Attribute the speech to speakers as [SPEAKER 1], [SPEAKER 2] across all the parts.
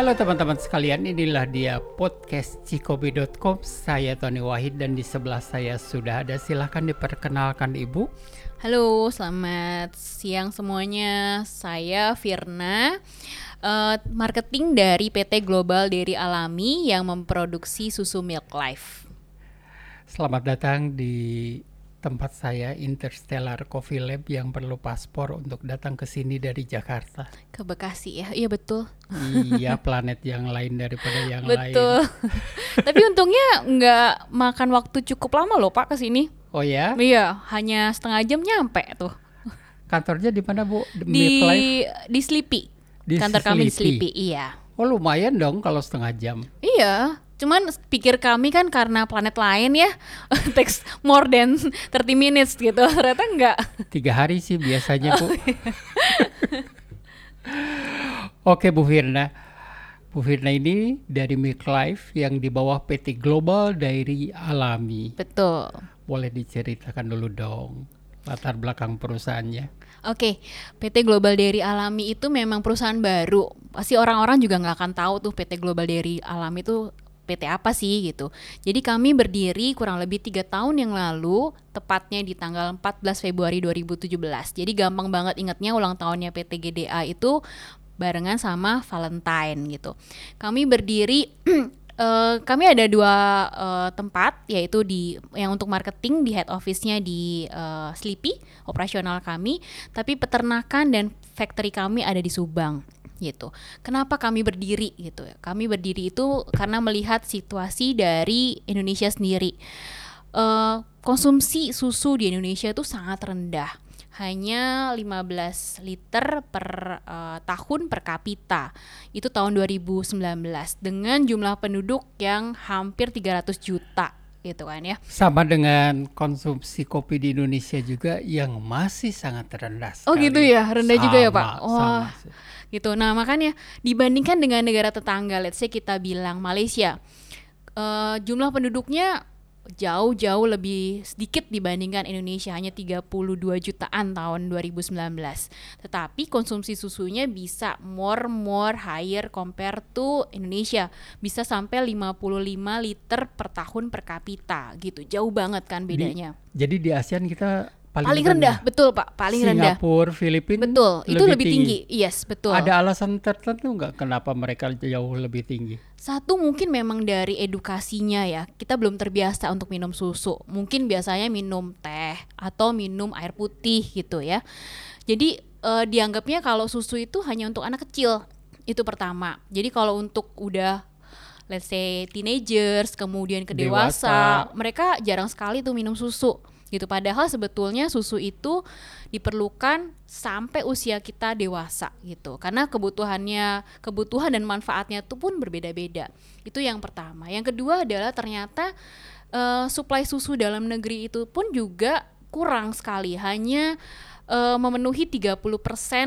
[SPEAKER 1] Halo teman-teman sekalian, inilah dia podcast cikobi.com. Saya Tony Wahid dan di sebelah saya sudah ada. Silahkan diperkenalkan Ibu.
[SPEAKER 2] Halo, selamat siang semuanya. Saya Firna, uh, marketing dari PT Global Dairy Alami yang memproduksi susu Milk Life.
[SPEAKER 1] Selamat datang di tempat saya Interstellar Coffee Lab yang perlu paspor untuk datang ke sini dari Jakarta.
[SPEAKER 2] Ke Bekasi ya, iya betul.
[SPEAKER 1] Iya, planet yang lain daripada yang
[SPEAKER 2] betul.
[SPEAKER 1] lain.
[SPEAKER 2] Betul. Tapi untungnya nggak makan waktu cukup lama loh Pak ke sini.
[SPEAKER 1] Oh ya?
[SPEAKER 2] Iya, hanya setengah jam nyampe tuh.
[SPEAKER 1] Kantornya di mana Bu?
[SPEAKER 2] The di di Sleepy.
[SPEAKER 1] Di
[SPEAKER 2] Kantor
[SPEAKER 1] Sleepy.
[SPEAKER 2] kami di Sleepy, iya.
[SPEAKER 1] Oh lumayan dong kalau setengah jam.
[SPEAKER 2] Iya, Cuman pikir kami kan karena planet lain ya takes more than 30 minutes gitu. Ternyata enggak.
[SPEAKER 1] Tiga hari sih biasanya Bu.
[SPEAKER 2] Oh, iya.
[SPEAKER 1] Oke Bu Firna. Bu Firna ini dari Milk Life yang di bawah PT Global Dairy Alami.
[SPEAKER 2] Betul.
[SPEAKER 1] Boleh diceritakan dulu dong latar belakang perusahaannya.
[SPEAKER 2] Oke, PT Global Dairy Alami itu memang perusahaan baru. Pasti orang-orang juga nggak akan tahu tuh PT Global Dairy Alami itu PT apa sih gitu. Jadi kami berdiri kurang lebih tiga tahun yang lalu, tepatnya di tanggal 14 Februari 2017. Jadi gampang banget ingatnya ulang tahunnya PT GDA itu barengan sama Valentine gitu. Kami berdiri Uh, kami ada dua uh, tempat yaitu di yang untuk marketing di head office-nya di uh, Sleepy operasional kami tapi peternakan dan factory kami ada di Subang gitu. Kenapa kami berdiri gitu ya? Kami berdiri itu karena melihat situasi dari Indonesia sendiri. Uh, konsumsi susu di Indonesia itu sangat rendah. Hanya 15 liter per uh, tahun per kapita. Itu tahun 2019 dengan jumlah penduduk yang hampir 300 juta gitu kan ya.
[SPEAKER 1] Sama dengan konsumsi kopi di Indonesia juga yang masih sangat rendah sekali.
[SPEAKER 2] Oh gitu ya, rendah
[SPEAKER 1] sama,
[SPEAKER 2] juga ya Pak.
[SPEAKER 1] Wah. Sama
[SPEAKER 2] gitu. Nah makanya dibandingkan dengan negara tetangga, let's say kita bilang Malaysia, uh, jumlah penduduknya jauh-jauh lebih sedikit dibandingkan Indonesia hanya 32 jutaan tahun 2019. Tetapi konsumsi susunya bisa more more higher compare to Indonesia. Bisa sampai 55 liter per tahun per kapita gitu. Jauh banget kan bedanya.
[SPEAKER 1] Di, jadi di ASEAN kita
[SPEAKER 2] paling, paling rendah. rendah, betul Pak, paling
[SPEAKER 1] Singapura,
[SPEAKER 2] rendah.
[SPEAKER 1] Singapura, Filipina,
[SPEAKER 2] betul, itu lebih tinggi. tinggi. Yes, betul.
[SPEAKER 1] Ada alasan tertentu nggak kenapa mereka jauh lebih tinggi?
[SPEAKER 2] Satu mungkin memang dari edukasinya ya, kita belum terbiasa untuk minum susu. Mungkin biasanya minum teh atau minum air putih gitu ya. Jadi uh, dianggapnya kalau susu itu hanya untuk anak kecil, itu pertama. Jadi kalau untuk udah let's say teenagers kemudian ke dewasa, dewasa mereka jarang sekali tuh minum susu gitu. Padahal sebetulnya susu itu diperlukan sampai usia kita dewasa gitu. Karena kebutuhannya kebutuhan dan manfaatnya itu pun berbeda-beda. Itu yang pertama. Yang kedua adalah ternyata uh, suplai susu dalam negeri itu pun juga kurang sekali. Hanya uh, memenuhi 30%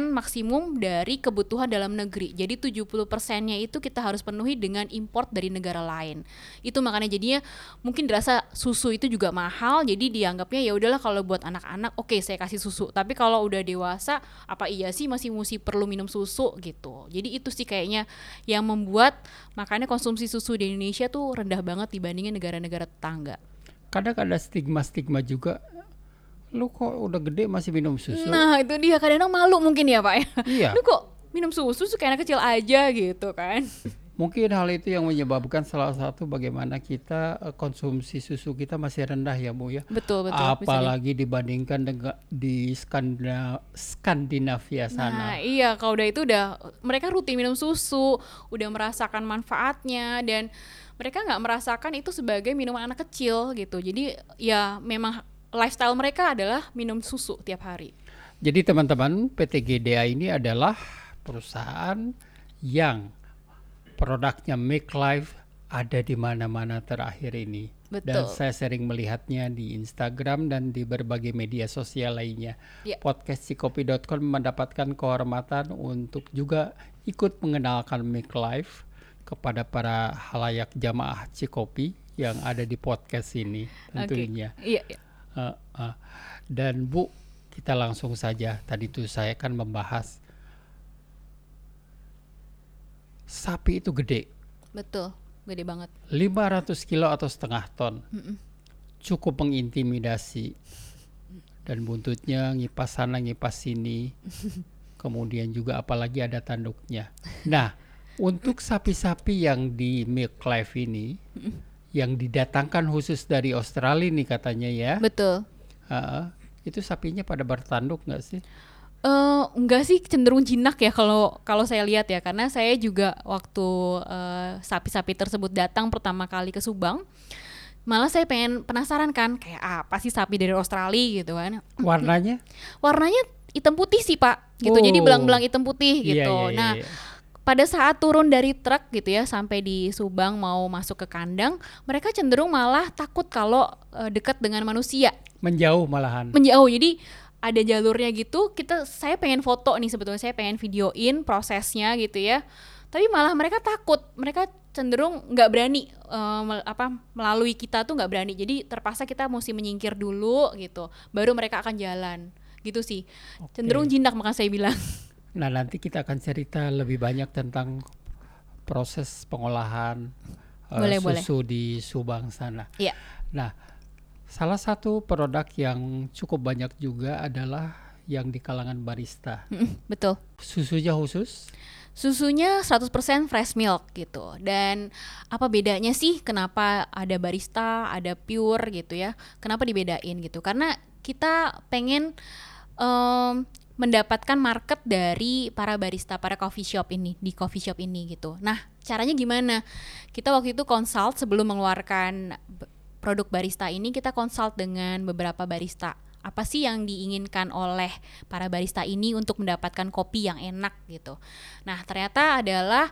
[SPEAKER 2] maksimum dari kebutuhan dalam negeri. Jadi 70%-nya itu kita harus penuhi dengan import dari negara lain. Itu makanya jadinya mungkin dirasa susu itu juga mahal, jadi dianggapnya ya udahlah kalau buat anak-anak oke okay, saya kasih susu. Tapi kalau udah dewasa apa iya sih masih mesti perlu minum susu gitu. Jadi itu sih kayaknya yang membuat makanya konsumsi susu di Indonesia tuh rendah banget dibandingin negara-negara tetangga.
[SPEAKER 1] Kadang ada stigma-stigma juga lu kok udah gede masih minum susu?
[SPEAKER 2] Nah itu dia kadang-kadang malu mungkin ya pak ya.
[SPEAKER 1] Iya.
[SPEAKER 2] Lu kok minum susu suka anak kecil aja gitu kan?
[SPEAKER 1] Mungkin hal itu yang menyebabkan salah satu bagaimana kita eh, konsumsi susu kita masih rendah ya Bu ya.
[SPEAKER 2] Betul betul.
[SPEAKER 1] Apalagi misalnya. dibandingkan dengan di Skandina Skandinavia sana.
[SPEAKER 2] Nah iya kalau udah itu udah mereka rutin minum susu, udah merasakan manfaatnya dan mereka nggak merasakan itu sebagai minuman anak kecil gitu. Jadi ya memang lifestyle mereka adalah minum susu tiap hari.
[SPEAKER 1] Jadi teman-teman, PT GDA ini adalah perusahaan yang produknya Make Life ada di mana-mana terakhir ini.
[SPEAKER 2] Betul.
[SPEAKER 1] Dan saya sering melihatnya di Instagram dan di berbagai media sosial lainnya. Yeah. Podcast Cikopi.com mendapatkan kehormatan untuk juga ikut mengenalkan Make Life kepada para halayak jamaah Cikopi yang ada di podcast ini tentunya.
[SPEAKER 2] Okay. Yeah, yeah.
[SPEAKER 1] Uh, uh. Dan Bu, kita langsung saja. Tadi tuh saya kan membahas sapi itu gede.
[SPEAKER 2] Betul, gede banget.
[SPEAKER 1] 500 kilo atau setengah ton. Mm -mm. Cukup mengintimidasi. Dan buntutnya ngipas sana ngipas sini. Kemudian juga apalagi ada tanduknya. Nah, untuk sapi-sapi yang di Milk Life ini, mm -mm. Yang didatangkan khusus dari Australia nih katanya ya.
[SPEAKER 2] Betul.
[SPEAKER 1] Uh, itu sapinya pada bertanduk nggak sih?
[SPEAKER 2] Uh, enggak sih cenderung jinak ya kalau kalau saya lihat ya karena saya juga waktu uh, sapi-sapi tersebut datang pertama kali ke Subang malah saya pengen penasaran kan kayak apa sih sapi dari Australia gitu kan
[SPEAKER 1] warnanya
[SPEAKER 2] warnanya hitam putih sih pak gitu oh. jadi belang-belang hitam putih iya, gitu iya, iya, nah iya. Pada saat turun dari truk gitu ya sampai di Subang mau masuk ke kandang mereka cenderung malah takut kalau uh, dekat dengan manusia.
[SPEAKER 1] Menjauh malahan.
[SPEAKER 2] Menjauh jadi ada jalurnya gitu kita saya pengen foto nih sebetulnya saya pengen videoin prosesnya gitu ya. Tapi malah mereka takut mereka cenderung nggak berani uh, mel, apa melalui kita tuh nggak berani. Jadi terpaksa kita mesti menyingkir dulu gitu baru mereka akan jalan. Gitu sih. Okay. cenderung jinak maka saya bilang
[SPEAKER 1] nah nanti kita akan cerita lebih banyak tentang proses pengolahan uh, boleh, susu boleh. di Subang sana
[SPEAKER 2] yeah.
[SPEAKER 1] nah Salah satu produk yang cukup banyak juga adalah yang di kalangan barista.
[SPEAKER 2] betul.
[SPEAKER 1] Susunya khusus?
[SPEAKER 2] Susunya 100% fresh milk gitu. Dan apa bedanya sih kenapa ada barista, ada pure gitu ya? Kenapa dibedain gitu? Karena kita pengen um, mendapatkan market dari para barista, para coffee shop ini di coffee shop ini gitu. Nah, caranya gimana? Kita waktu itu consult sebelum mengeluarkan produk barista ini kita konsult dengan beberapa barista apa sih yang diinginkan oleh para barista ini untuk mendapatkan kopi yang enak gitu. Nah ternyata adalah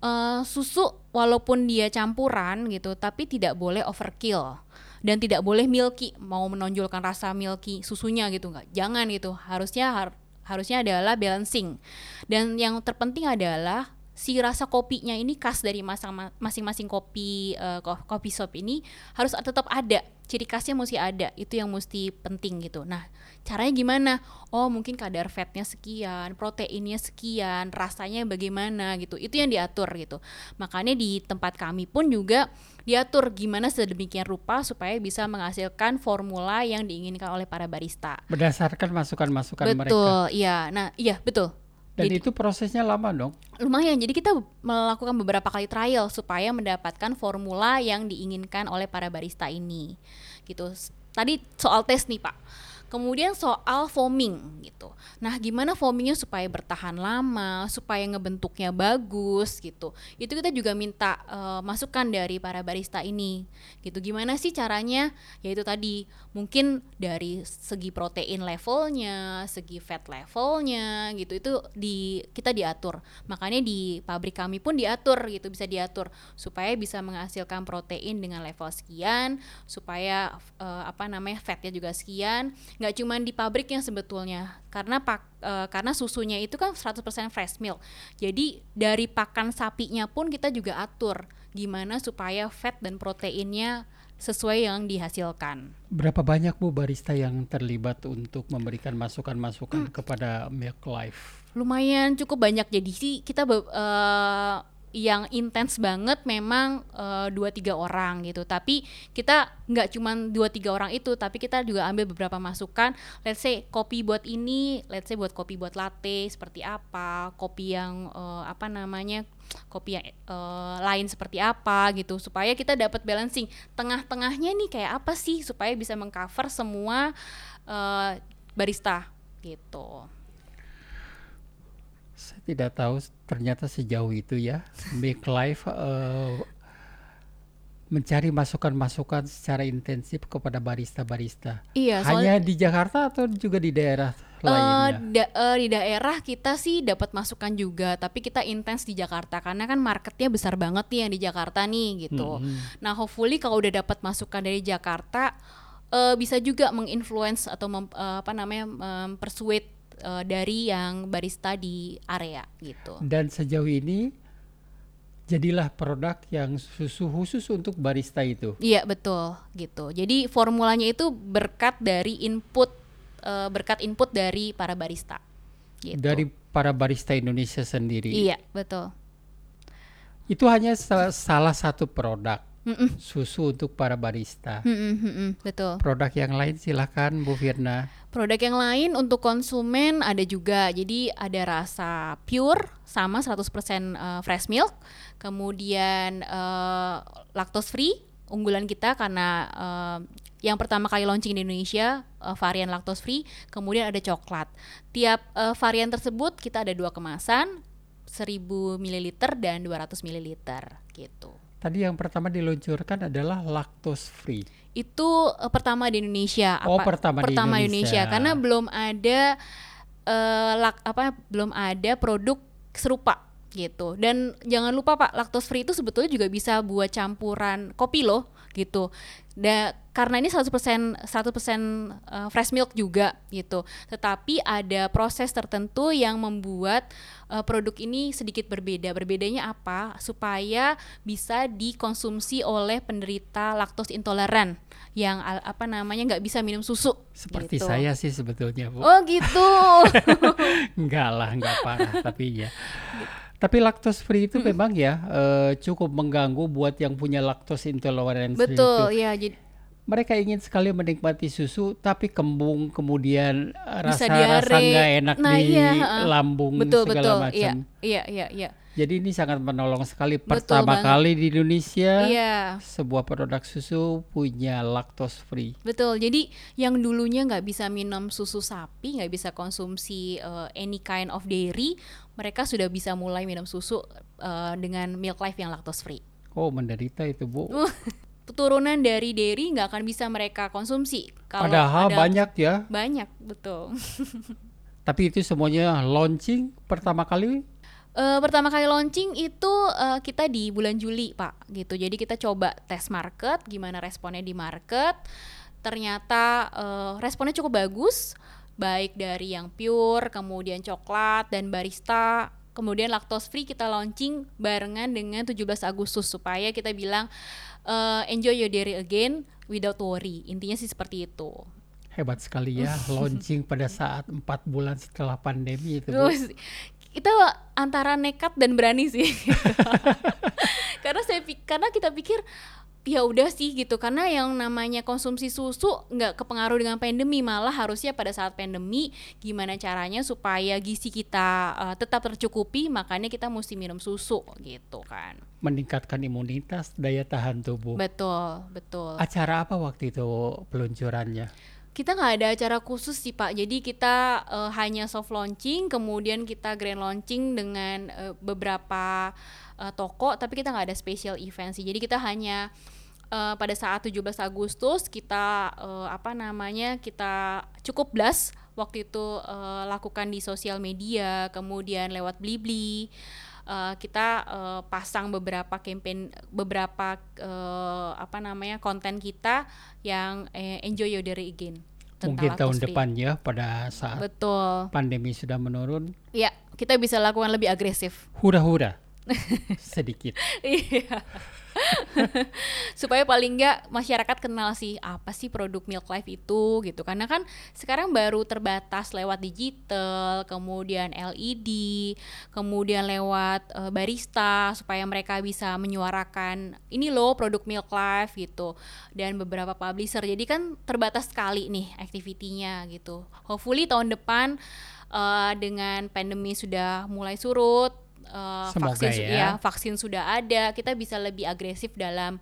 [SPEAKER 2] uh, susu walaupun dia campuran gitu, tapi tidak boleh overkill dan tidak boleh milky mau menonjolkan rasa milky susunya gitu nggak. Jangan gitu. Harusnya har harusnya adalah balancing. Dan yang terpenting adalah si rasa kopinya ini khas dari masing-masing kopi uh, kopi shop ini harus tetap ada. Ciri khasnya mesti ada. Itu yang mesti penting gitu. Nah caranya gimana oh mungkin kadar fatnya sekian proteinnya sekian rasanya bagaimana gitu itu yang diatur gitu makanya di tempat kami pun juga diatur gimana sedemikian rupa supaya bisa menghasilkan formula yang diinginkan oleh para barista
[SPEAKER 1] berdasarkan masukan-masukan
[SPEAKER 2] mereka betul iya nah iya betul
[SPEAKER 1] dan jadi, itu prosesnya lama dong?
[SPEAKER 2] Lumayan. Jadi kita melakukan beberapa kali trial supaya mendapatkan formula yang diinginkan oleh para barista ini. Gitu. Tadi soal tes nih, Pak. Kemudian soal foaming gitu. Nah, gimana foamingnya supaya bertahan lama, supaya ngebentuknya bagus gitu. Itu kita juga minta uh, masukan dari para barista ini. Gitu. Gimana sih caranya? Yaitu tadi mungkin dari segi protein levelnya, segi fat levelnya gitu. Itu di kita diatur. Makanya di pabrik kami pun diatur gitu, bisa diatur supaya bisa menghasilkan protein dengan level sekian, supaya uh, apa namanya fatnya juga sekian nggak cuma di pabriknya sebetulnya karena pak e, karena susunya itu kan 100% fresh milk jadi dari pakan sapinya pun kita juga atur gimana supaya fat dan proteinnya sesuai yang dihasilkan.
[SPEAKER 1] Berapa banyak Bu barista yang terlibat untuk memberikan masukan-masukan hmm. kepada Milk Life?
[SPEAKER 2] Lumayan cukup banyak jadi sih kita uh, yang intens banget memang uh, dua tiga orang gitu. Tapi kita nggak cuma dua tiga orang itu tapi kita juga ambil beberapa masukan. Let's say kopi buat ini let's say buat kopi buat latte seperti apa kopi yang uh, apa namanya kopi yang uh, lain seperti apa gitu. Supaya kita dapat balancing. Tengah-tengahnya nih kayak apa sih supaya bisa mengcover semua uh, barista gitu
[SPEAKER 1] tidak tahu ternyata sejauh itu ya Make Life uh, mencari masukan-masukan secara intensif kepada barista-barista.
[SPEAKER 2] Iya,
[SPEAKER 1] hanya di Jakarta atau juga di daerah uh, lainnya?
[SPEAKER 2] Da, uh, di daerah kita sih dapat masukan juga, tapi kita intens di Jakarta karena kan marketnya besar banget nih yang di Jakarta nih gitu. Hmm. Nah, hopefully kalau udah dapat masukan dari Jakarta uh, bisa juga menginfluence atau mem, uh, apa namanya mempersuade uh, dari yang barista di area gitu.
[SPEAKER 1] Dan sejauh ini jadilah produk yang susu khusus untuk barista itu.
[SPEAKER 2] Iya betul gitu. Jadi formulanya itu berkat dari input uh, berkat input dari para barista.
[SPEAKER 1] Gitu. Dari para barista Indonesia sendiri.
[SPEAKER 2] Iya betul.
[SPEAKER 1] Itu hanya salah satu produk. Mm-mm. susu untuk para barista.
[SPEAKER 2] Mm-mm, mm-mm, betul.
[SPEAKER 1] Produk yang lain silahkan Bu Firna.
[SPEAKER 2] Produk yang lain untuk konsumen ada juga. Jadi ada rasa pure sama 100% uh, fresh milk, kemudian uh, lactose free unggulan kita karena uh, yang pertama kali launching di Indonesia uh, varian lactose free, kemudian ada coklat. Tiap uh, varian tersebut kita ada dua kemasan, 1000 ml dan 200 ml gitu.
[SPEAKER 1] Tadi yang pertama diluncurkan adalah lactose free.
[SPEAKER 2] Itu uh, pertama di Indonesia.
[SPEAKER 1] Oh, pertama,
[SPEAKER 2] pertama
[SPEAKER 1] di Indonesia.
[SPEAKER 2] Indonesia karena belum ada uh, lak, apa belum ada produk serupa gitu. Dan jangan lupa Pak, lactose free itu sebetulnya juga bisa buat campuran kopi loh gitu. Da, karena ini 100% 100% uh, fresh milk juga gitu. Tetapi ada proses tertentu yang membuat uh, produk ini sedikit berbeda. Berbedanya apa? Supaya bisa dikonsumsi oleh penderita laktos intoleran yang apa namanya nggak bisa minum susu.
[SPEAKER 1] Seperti gitu. saya sih sebetulnya, Bu.
[SPEAKER 2] Oh, gitu.
[SPEAKER 1] enggak lah, enggak parah, tapi ya. Tapi laktos free itu hmm. memang ya uh, cukup mengganggu buat yang punya laktos intoleransi.
[SPEAKER 2] Betul, ya. Jadi
[SPEAKER 1] mereka ingin sekali menikmati susu tapi kembung kemudian rasa rasa nggak enak nah, di iya, lambung
[SPEAKER 2] betul,
[SPEAKER 1] segala
[SPEAKER 2] betul,
[SPEAKER 1] macam.
[SPEAKER 2] Iya, iya, iya.
[SPEAKER 1] Jadi ini sangat menolong sekali pertama banget. kali di Indonesia
[SPEAKER 2] iya.
[SPEAKER 1] sebuah produk susu punya lactose free.
[SPEAKER 2] Betul. Jadi yang dulunya nggak bisa minum susu sapi, nggak bisa konsumsi uh, any kind of dairy, mereka sudah bisa mulai minum susu uh, dengan Milk Life yang lactose free.
[SPEAKER 1] Oh menderita itu bu.
[SPEAKER 2] turunan dari dairy nggak akan bisa mereka konsumsi.
[SPEAKER 1] Kalau Padahal ada, banyak ya.
[SPEAKER 2] Banyak, betul.
[SPEAKER 1] Tapi itu semuanya launching pertama kali?
[SPEAKER 2] Uh, pertama kali launching itu uh, kita di bulan Juli, Pak, gitu. Jadi kita coba tes market, gimana responnya di market. Ternyata uh, responnya cukup bagus, baik dari yang pure, kemudian coklat dan barista kemudian lactose free kita launching barengan dengan 17 Agustus supaya kita bilang uh, enjoy your dairy again without worry. Intinya sih seperti itu.
[SPEAKER 1] Hebat sekali ya launching pada saat empat bulan setelah pandemi itu. Bu.
[SPEAKER 2] Kita antara nekat dan berani sih. karena saya karena kita pikir ya udah sih gitu. Karena yang namanya konsumsi susu nggak kepengaruh dengan pandemi malah harusnya pada saat pandemi gimana caranya supaya gizi kita uh, tetap tercukupi makanya kita mesti minum susu gitu kan.
[SPEAKER 1] Meningkatkan imunitas daya tahan tubuh.
[SPEAKER 2] Betul betul.
[SPEAKER 1] Acara apa waktu itu peluncurannya
[SPEAKER 2] kita nggak ada acara khusus sih pak. Jadi kita uh, hanya soft launching kemudian kita grand launching dengan uh, beberapa uh, toko tapi kita nggak ada special event sih. Jadi kita hanya uh, pada saat 17 Agustus kita uh, apa namanya kita cukup blast waktu itu uh, lakukan di sosial media kemudian lewat Blibli uh, kita uh, pasang beberapa campaign beberapa uh, apa namanya konten kita yang uh, enjoy your day again
[SPEAKER 1] mungkin tahun depan ya pada saat
[SPEAKER 2] betul.
[SPEAKER 1] pandemi sudah menurun.
[SPEAKER 2] Ya kita bisa lakukan lebih agresif.
[SPEAKER 1] Hura-hura. Sedikit.
[SPEAKER 2] Iya. supaya paling nggak masyarakat kenal sih apa sih produk Milk Life itu gitu. Karena kan sekarang baru terbatas lewat digital kemudian LED kemudian lewat uh, barista supaya mereka bisa menyuarakan ini loh produk Milk Life gitu. Dan beberapa publisher. Jadi kan terbatas sekali nih aktivitinya gitu. Hopefully tahun depan uh, dengan pandemi sudah mulai surut uh, vaksin ya. ya vaksin sudah ada kita bisa lebih agresif dalam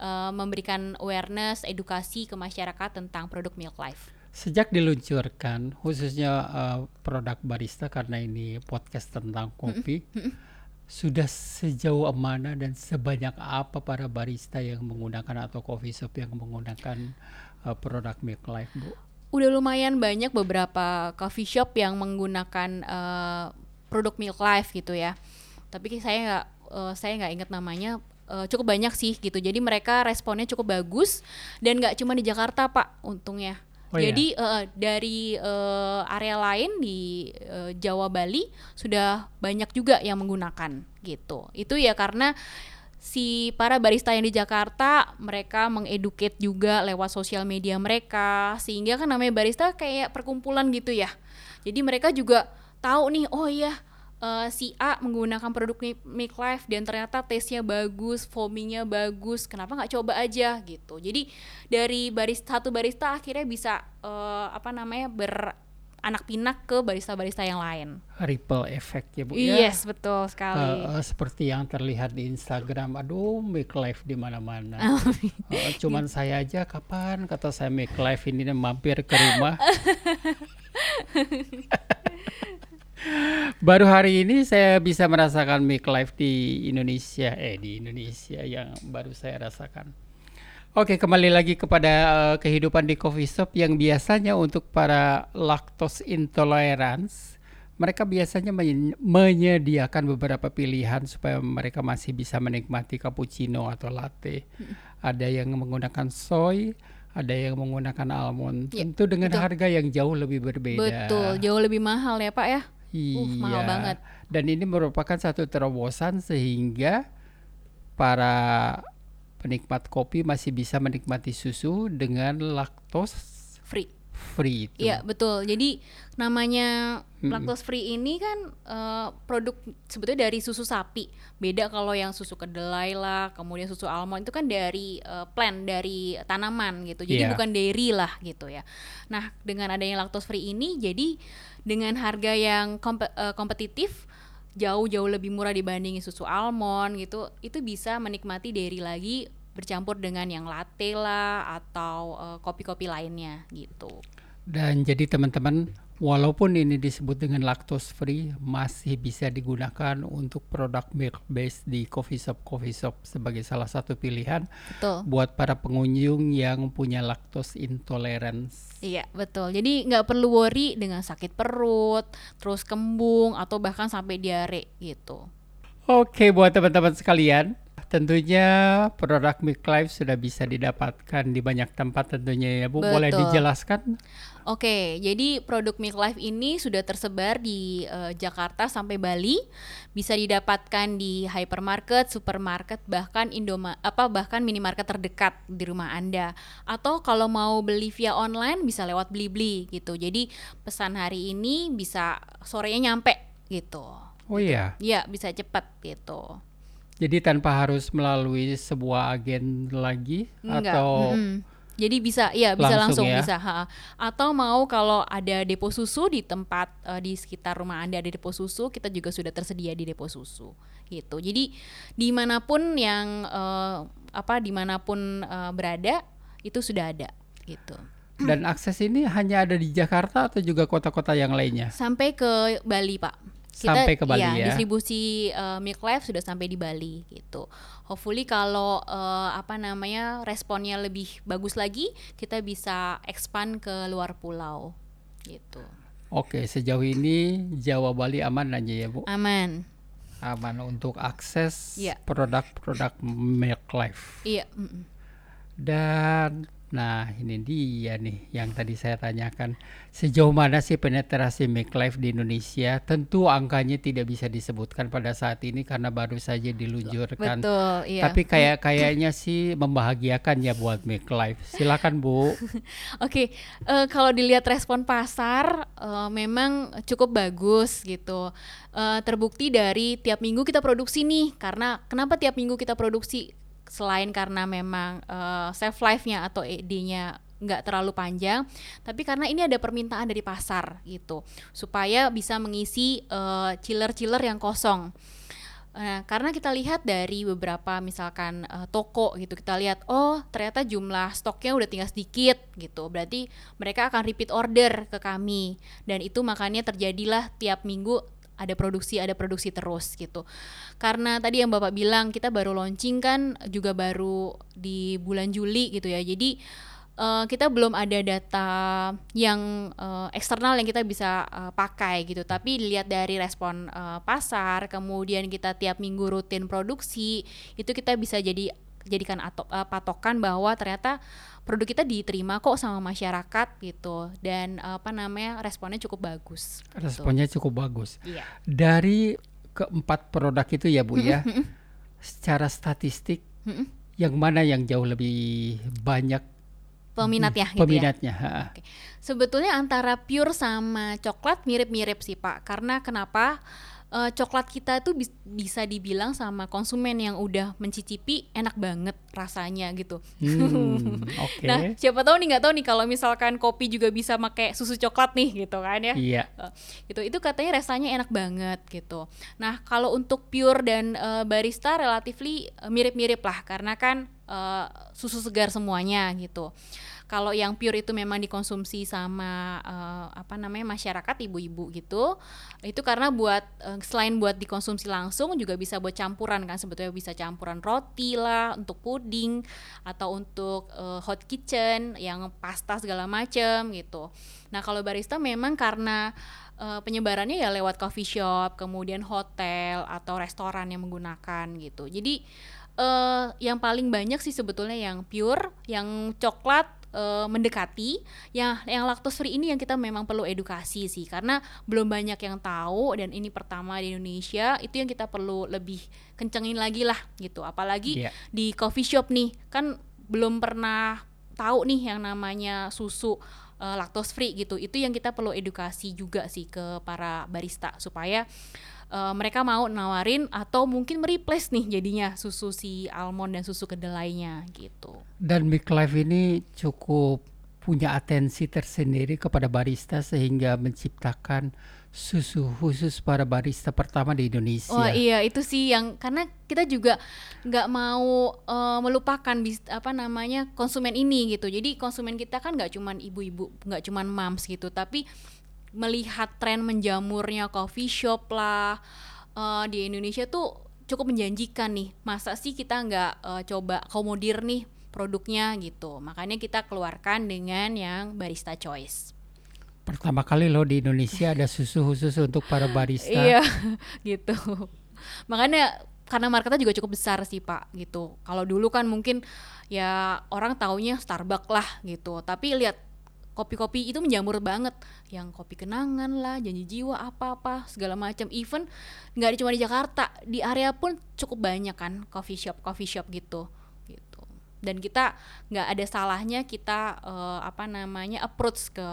[SPEAKER 2] uh, memberikan awareness edukasi ke masyarakat tentang produk Milk Life.
[SPEAKER 1] Sejak diluncurkan khususnya uh, produk barista karena ini podcast tentang kopi mm sudah sejauh mana dan sebanyak apa para barista yang menggunakan atau coffee shop yang menggunakan uh, produk Milk Life, Bu?
[SPEAKER 2] Udah lumayan banyak beberapa coffee shop yang menggunakan uh, produk Milk Life gitu ya tapi saya nggak uh, saya nggak ingat namanya uh, cukup banyak sih gitu jadi mereka responnya cukup bagus dan nggak cuma di Jakarta pak untungnya Oh iya? Jadi iya? uh, dari uh, area lain di uh, Jawa Bali sudah banyak juga yang menggunakan gitu. Itu ya karena si para barista yang di Jakarta mereka mengeduket juga lewat sosial media mereka sehingga kan namanya barista kayak perkumpulan gitu ya. Jadi mereka juga tahu nih oh iya uh, si A menggunakan produk Make Life dan ternyata taste-nya bagus, foamingnya bagus, kenapa nggak coba aja gitu. Jadi dari barista satu barista akhirnya bisa uh, apa namanya ber anak pinak ke barista-barista yang lain.
[SPEAKER 1] Ripple effect ya bu
[SPEAKER 2] ya. Yes betul sekali.
[SPEAKER 1] Uh, uh, seperti yang terlihat di Instagram, aduh make life di mana-mana. uh, cuman saya aja kapan kata saya make life ini mampir ke rumah. Baru hari ini saya bisa merasakan make life di Indonesia, eh di Indonesia yang baru saya rasakan. Oke, kembali lagi kepada uh, kehidupan di coffee shop yang biasanya untuk para lactose intolerance, mereka biasanya men menyediakan beberapa pilihan supaya mereka masih bisa menikmati cappuccino atau latte. Hmm. Ada yang menggunakan soy, ada yang menggunakan almond. Ya, Tentu dengan betul. harga yang jauh lebih berbeda.
[SPEAKER 2] Betul, jauh lebih mahal ya, Pak ya.
[SPEAKER 1] Iya. Uh, mahal banget. Dan ini merupakan satu terobosan sehingga para penikmat kopi masih bisa menikmati susu dengan laktos
[SPEAKER 2] free itu. Iya betul. Jadi namanya lactose free ini kan uh, produk sebetulnya dari susu sapi. Beda kalau yang susu kedelai lah, kemudian susu almond itu kan dari uh, plant, dari tanaman gitu. Jadi yeah. bukan dairy lah gitu ya. Nah dengan adanya lactose free ini, jadi dengan harga yang komp uh, kompetitif jauh-jauh lebih murah dibandingin susu almond gitu itu bisa menikmati dairy lagi bercampur dengan yang latte lah atau eh, kopi-kopi uh, lainnya gitu.
[SPEAKER 1] Dan jadi teman-teman walaupun ini disebut dengan lactose free masih bisa digunakan untuk produk milk base di coffee shop coffee shop sebagai salah satu pilihan
[SPEAKER 2] betul.
[SPEAKER 1] buat para pengunjung yang punya lactose intolerance.
[SPEAKER 2] Iya betul. Jadi nggak perlu worry dengan sakit perut, terus kembung atau bahkan sampai diare gitu.
[SPEAKER 1] Oke buat teman-teman sekalian tentunya produk Life sudah bisa didapatkan di banyak tempat tentunya ya Bu. Betul. Boleh dijelaskan?
[SPEAKER 2] Oke, jadi produk Life ini sudah tersebar di uh, Jakarta sampai Bali. Bisa didapatkan di hypermarket, supermarket, bahkan Indoma apa bahkan minimarket terdekat di rumah Anda. Atau kalau mau beli via online bisa lewat Blibli gitu. Jadi pesan hari ini bisa sorenya nyampe gitu.
[SPEAKER 1] Oh iya.
[SPEAKER 2] Iya, bisa cepat gitu.
[SPEAKER 1] Jadi tanpa harus melalui sebuah agen lagi Enggak. atau mm -hmm.
[SPEAKER 2] Jadi bisa ya bisa langsung, langsung ya? bisa ha. Atau mau kalau ada depo susu di tempat uh, di sekitar rumah Anda ada depo susu, kita juga sudah tersedia di depo susu gitu. Jadi di mana pun yang uh, apa di mana pun uh, berada itu sudah ada gitu.
[SPEAKER 1] Dan akses ini hanya ada di Jakarta atau juga kota-kota yang lainnya?
[SPEAKER 2] Sampai ke Bali, Pak
[SPEAKER 1] kita, sampai ke Bali
[SPEAKER 2] ya,
[SPEAKER 1] ya.
[SPEAKER 2] distribusi uh, Milk Life sudah sampai di Bali gitu. Hopefully kalau uh, apa namanya responnya lebih bagus lagi, kita bisa expand ke luar pulau gitu.
[SPEAKER 1] Oke, sejauh ini Jawa Bali aman aja ya Bu?
[SPEAKER 2] Aman.
[SPEAKER 1] Aman untuk akses iya. produk-produk Milk Life.
[SPEAKER 2] Iya. Mm -mm.
[SPEAKER 1] Dan Nah, ini dia nih yang tadi saya tanyakan. Sejauh mana sih penetrasi make life di Indonesia? Tentu angkanya tidak bisa disebutkan pada saat ini karena baru saja diluncurkan.
[SPEAKER 2] Betul, iya.
[SPEAKER 1] Tapi kayak kayaknya sih membahagiakan ya buat make life. Silakan, Bu.
[SPEAKER 2] Oke, okay, uh, eh, kalau dilihat respon pasar uh, memang cukup bagus gitu. Uh, terbukti dari tiap minggu kita produksi nih. Karena kenapa tiap minggu kita produksi? Selain karena memang uh, shelf life-nya atau ED-nya nggak terlalu panjang, tapi karena ini ada permintaan dari pasar gitu, supaya bisa mengisi uh, chiller-chiller yang kosong. Nah, karena kita lihat dari beberapa misalkan uh, toko gitu, kita lihat oh ternyata jumlah stoknya udah tinggal sedikit gitu. Berarti mereka akan repeat order ke kami dan itu makanya terjadilah tiap minggu ada produksi ada produksi terus gitu. Karena tadi yang bapak bilang kita baru launching kan juga baru di bulan Juli gitu ya. Jadi uh, kita belum ada data yang uh, eksternal yang kita bisa uh, pakai gitu. Tapi dilihat dari respon uh, pasar kemudian kita tiap minggu rutin produksi itu kita bisa jadi jadikan ato, uh, patokan bahwa ternyata produk kita diterima kok sama masyarakat gitu dan apa namanya responnya cukup bagus.
[SPEAKER 1] Gitu. Responnya gitu. cukup bagus. Iya. Dari keempat produk itu ya Bu ya, secara statistik yang mana yang jauh lebih banyak
[SPEAKER 2] peminatnya
[SPEAKER 1] gitu ya? peminatnya
[SPEAKER 2] ya? Sebetulnya antara pure sama coklat mirip-mirip sih Pak. Karena kenapa? Uh, coklat kita tuh bis bisa dibilang sama konsumen yang udah mencicipi enak banget rasanya gitu. Hmm, okay. nah siapa tahu nih nggak tahu nih kalau misalkan kopi juga bisa pakai susu coklat nih gitu kan ya.
[SPEAKER 1] Iya.
[SPEAKER 2] Uh, gitu itu katanya rasanya enak banget gitu. Nah kalau untuk pure dan uh, barista relatifly mirip-mirip lah karena kan uh, susu segar semuanya gitu. Kalau yang pure itu memang dikonsumsi sama uh, apa namanya masyarakat ibu-ibu gitu, itu karena buat uh, selain buat dikonsumsi langsung juga bisa buat campuran kan sebetulnya bisa campuran roti lah untuk puding atau untuk uh, hot kitchen yang pasta segala macam gitu. Nah kalau barista memang karena uh, penyebarannya ya lewat coffee shop, kemudian hotel atau restoran yang menggunakan gitu. Jadi uh, yang paling banyak sih sebetulnya yang pure, yang coklat uh, mendekati yang yang lactose free ini yang kita memang perlu edukasi sih. Karena belum banyak yang tahu dan ini pertama di Indonesia itu yang kita perlu lebih kencengin lagi lah gitu. Apalagi yeah. di coffee shop nih kan belum pernah tahu nih yang namanya susu uh, lactose free gitu. Itu yang kita perlu edukasi juga sih ke para barista supaya uh, mereka mau nawarin atau mungkin mereplace nih jadinya susu si almond dan susu kedelainya gitu.
[SPEAKER 1] Dan Big Life ini cukup punya atensi tersendiri kepada barista sehingga menciptakan susu khusus para barista pertama di Indonesia.
[SPEAKER 2] Oh iya itu sih yang karena kita juga nggak mau uh, melupakan bis, apa namanya konsumen ini gitu. Jadi konsumen kita kan nggak cuman ibu-ibu, nggak cuman moms gitu, tapi melihat tren menjamurnya coffee shop lah uh, di Indonesia tuh cukup menjanjikan nih. Masa sih kita nggak uh, coba komodir nih produknya gitu. Makanya kita keluarkan dengan yang barista choice.
[SPEAKER 1] Pertama kali loh di Indonesia ada susu khusus untuk para barista.
[SPEAKER 2] iya, gitu. Makanya karena marketnya juga cukup besar sih pak gitu. Kalau dulu kan mungkin ya orang taunya Starbucks lah gitu. Tapi lihat kopi-kopi itu menjamur banget. Yang kopi kenangan lah janji jiwa apa-apa segala macam. Even nggak cuma di Jakarta di area pun cukup banyak kan coffee shop coffee shop gitu. Gitu. Dan kita nggak ada salahnya kita uh, apa namanya approach ke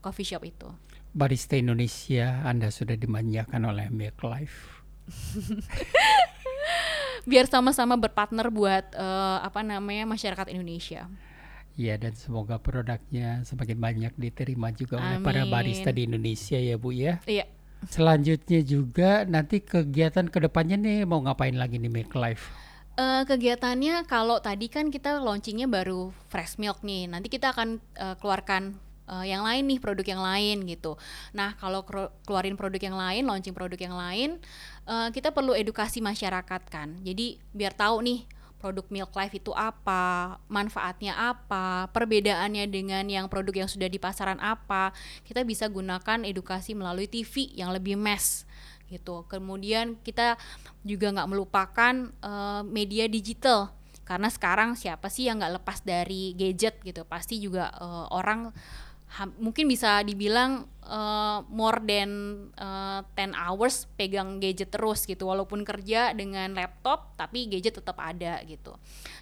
[SPEAKER 2] coffee shop itu.
[SPEAKER 1] Barista Indonesia Anda sudah dimanjakan oleh Milk Life.
[SPEAKER 2] Biar sama-sama berpartner buat uh, apa namanya masyarakat Indonesia
[SPEAKER 1] Iya dan semoga produknya semakin banyak diterima juga Amin. oleh para barista di Indonesia ya Bu ya.
[SPEAKER 2] Iya.
[SPEAKER 1] Selanjutnya juga nanti kegiatan ke depannya nih mau ngapain lagi nih Make Life?
[SPEAKER 2] Uh, kegiatannya kalau tadi kan kita launchingnya baru fresh milk nih, nanti kita akan uh, keluarkan uh, yang lain nih produk yang lain gitu. Nah kalau keluarin produk yang lain, launching produk yang lain, uh, kita perlu edukasi masyarakat kan. Jadi biar tahu nih produk Milk Life itu apa, manfaatnya apa, perbedaannya dengan yang produk yang sudah di pasaran apa. Kita bisa gunakan edukasi melalui TV yang lebih mass gitu. Kemudian kita juga nggak melupakan uh, media digital karena sekarang siapa sih yang nggak lepas dari gadget gitu pasti juga uh, orang mungkin bisa dibilang uh, more than uh, eh, 10 hours pegang gadget terus gitu. Walaupun kerja dengan laptop tapi gadget tetap ada gitu.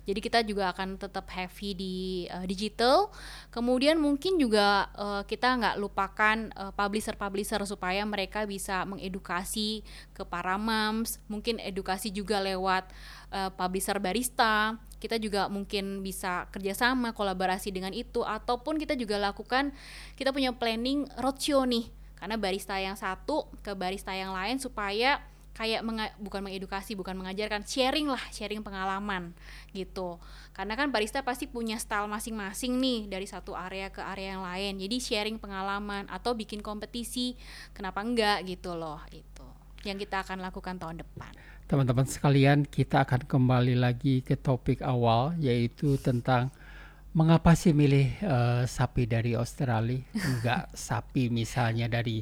[SPEAKER 2] Jadi kita juga akan tetap heavy di uh, digital. Kemudian mungkin juga uh, kita nggak lupakan publisher-publisher supaya mereka bisa mengedukasi ke para moms. Mungkin edukasi juga lewat uh, publisher barista kita juga mungkin bisa kerjasama kolaborasi dengan itu ataupun kita juga lakukan kita punya planning roadshow nih. Karena barista yang satu ke barista yang lain supaya kayak menga bukan mengedukasi bukan mengajarkan sharing lah sharing pengalaman gitu. Karena kan barista pasti punya style masing-masing nih dari satu area ke area yang lain. Jadi sharing pengalaman atau bikin kompetisi kenapa enggak gitu loh itu yang kita akan lakukan tahun depan
[SPEAKER 1] Teman-teman sekalian, kita akan kembali lagi ke topik awal yaitu tentang mengapa sih milih uh, sapi dari Australia, enggak sapi misalnya dari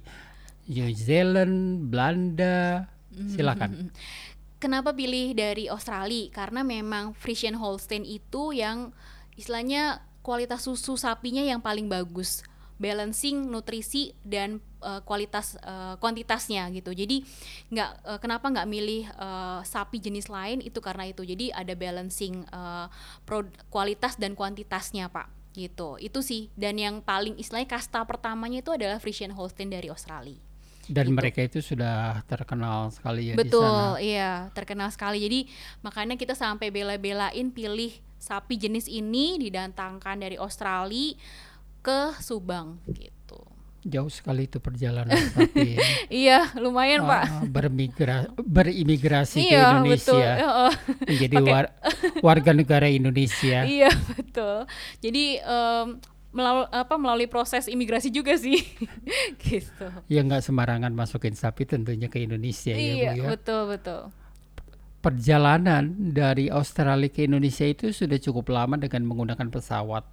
[SPEAKER 1] New Zealand, Belanda. Silakan.
[SPEAKER 2] Kenapa pilih dari Australia? Karena memang Friesian Holstein itu yang istilahnya kualitas susu sapinya yang paling bagus balancing nutrisi dan uh, kualitas uh, kuantitasnya gitu jadi nggak uh, kenapa nggak milih uh, sapi jenis lain itu karena itu jadi ada balancing uh, pro, kualitas dan kuantitasnya pak gitu itu sih dan yang paling istilahnya kasta pertamanya itu adalah Friesian Holstein dari Australia
[SPEAKER 1] Dan
[SPEAKER 2] gitu.
[SPEAKER 1] mereka itu sudah terkenal sekali ya
[SPEAKER 2] Betul,
[SPEAKER 1] di sana.
[SPEAKER 2] iya, terkenal sekali. Jadi makanya kita sampai bela-belain pilih sapi jenis ini didatangkan dari Australia ke Subang gitu.
[SPEAKER 1] Jauh sekali itu perjalanan sapi. ya.
[SPEAKER 2] Iya, lumayan, Pak.
[SPEAKER 1] Ah, bermigra berimigrasi ke
[SPEAKER 2] Iya, betul.
[SPEAKER 1] Indonesia
[SPEAKER 2] Heeh.
[SPEAKER 1] menjadi war- warga negara Indonesia.
[SPEAKER 2] Iya, betul. Jadi em, melalui apa melalui proses imigrasi juga sih. gitu.
[SPEAKER 1] Ya nggak sembarangan masukin sapi tentunya ke Indonesia ya
[SPEAKER 2] iya,
[SPEAKER 1] Bu ya.
[SPEAKER 2] betul, betul.
[SPEAKER 1] Perjalanan dari Australia ke Indonesia itu sudah cukup lama dengan menggunakan pesawat.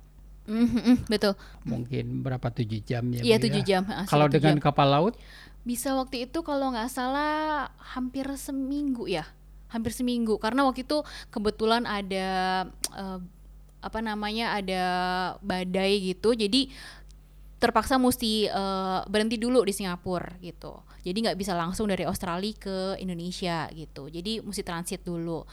[SPEAKER 2] Mhm, mhm, betul.
[SPEAKER 1] Mungkin berapa tujuh jam ya
[SPEAKER 2] Iya, tujuh
[SPEAKER 1] ya?
[SPEAKER 2] jam. ah,
[SPEAKER 1] Kalau dengan
[SPEAKER 2] jam.
[SPEAKER 1] kapal laut
[SPEAKER 2] bisa waktu itu kalau nggak salah hampir seminggu ya hampir seminggu karena waktu itu kebetulan ada eh, apa namanya ada badai gitu jadi terpaksa mesti eh, berhenti dulu di Singapura gitu jadi nggak bisa langsung dari Australia ke Indonesia gitu jadi mesti transit dulu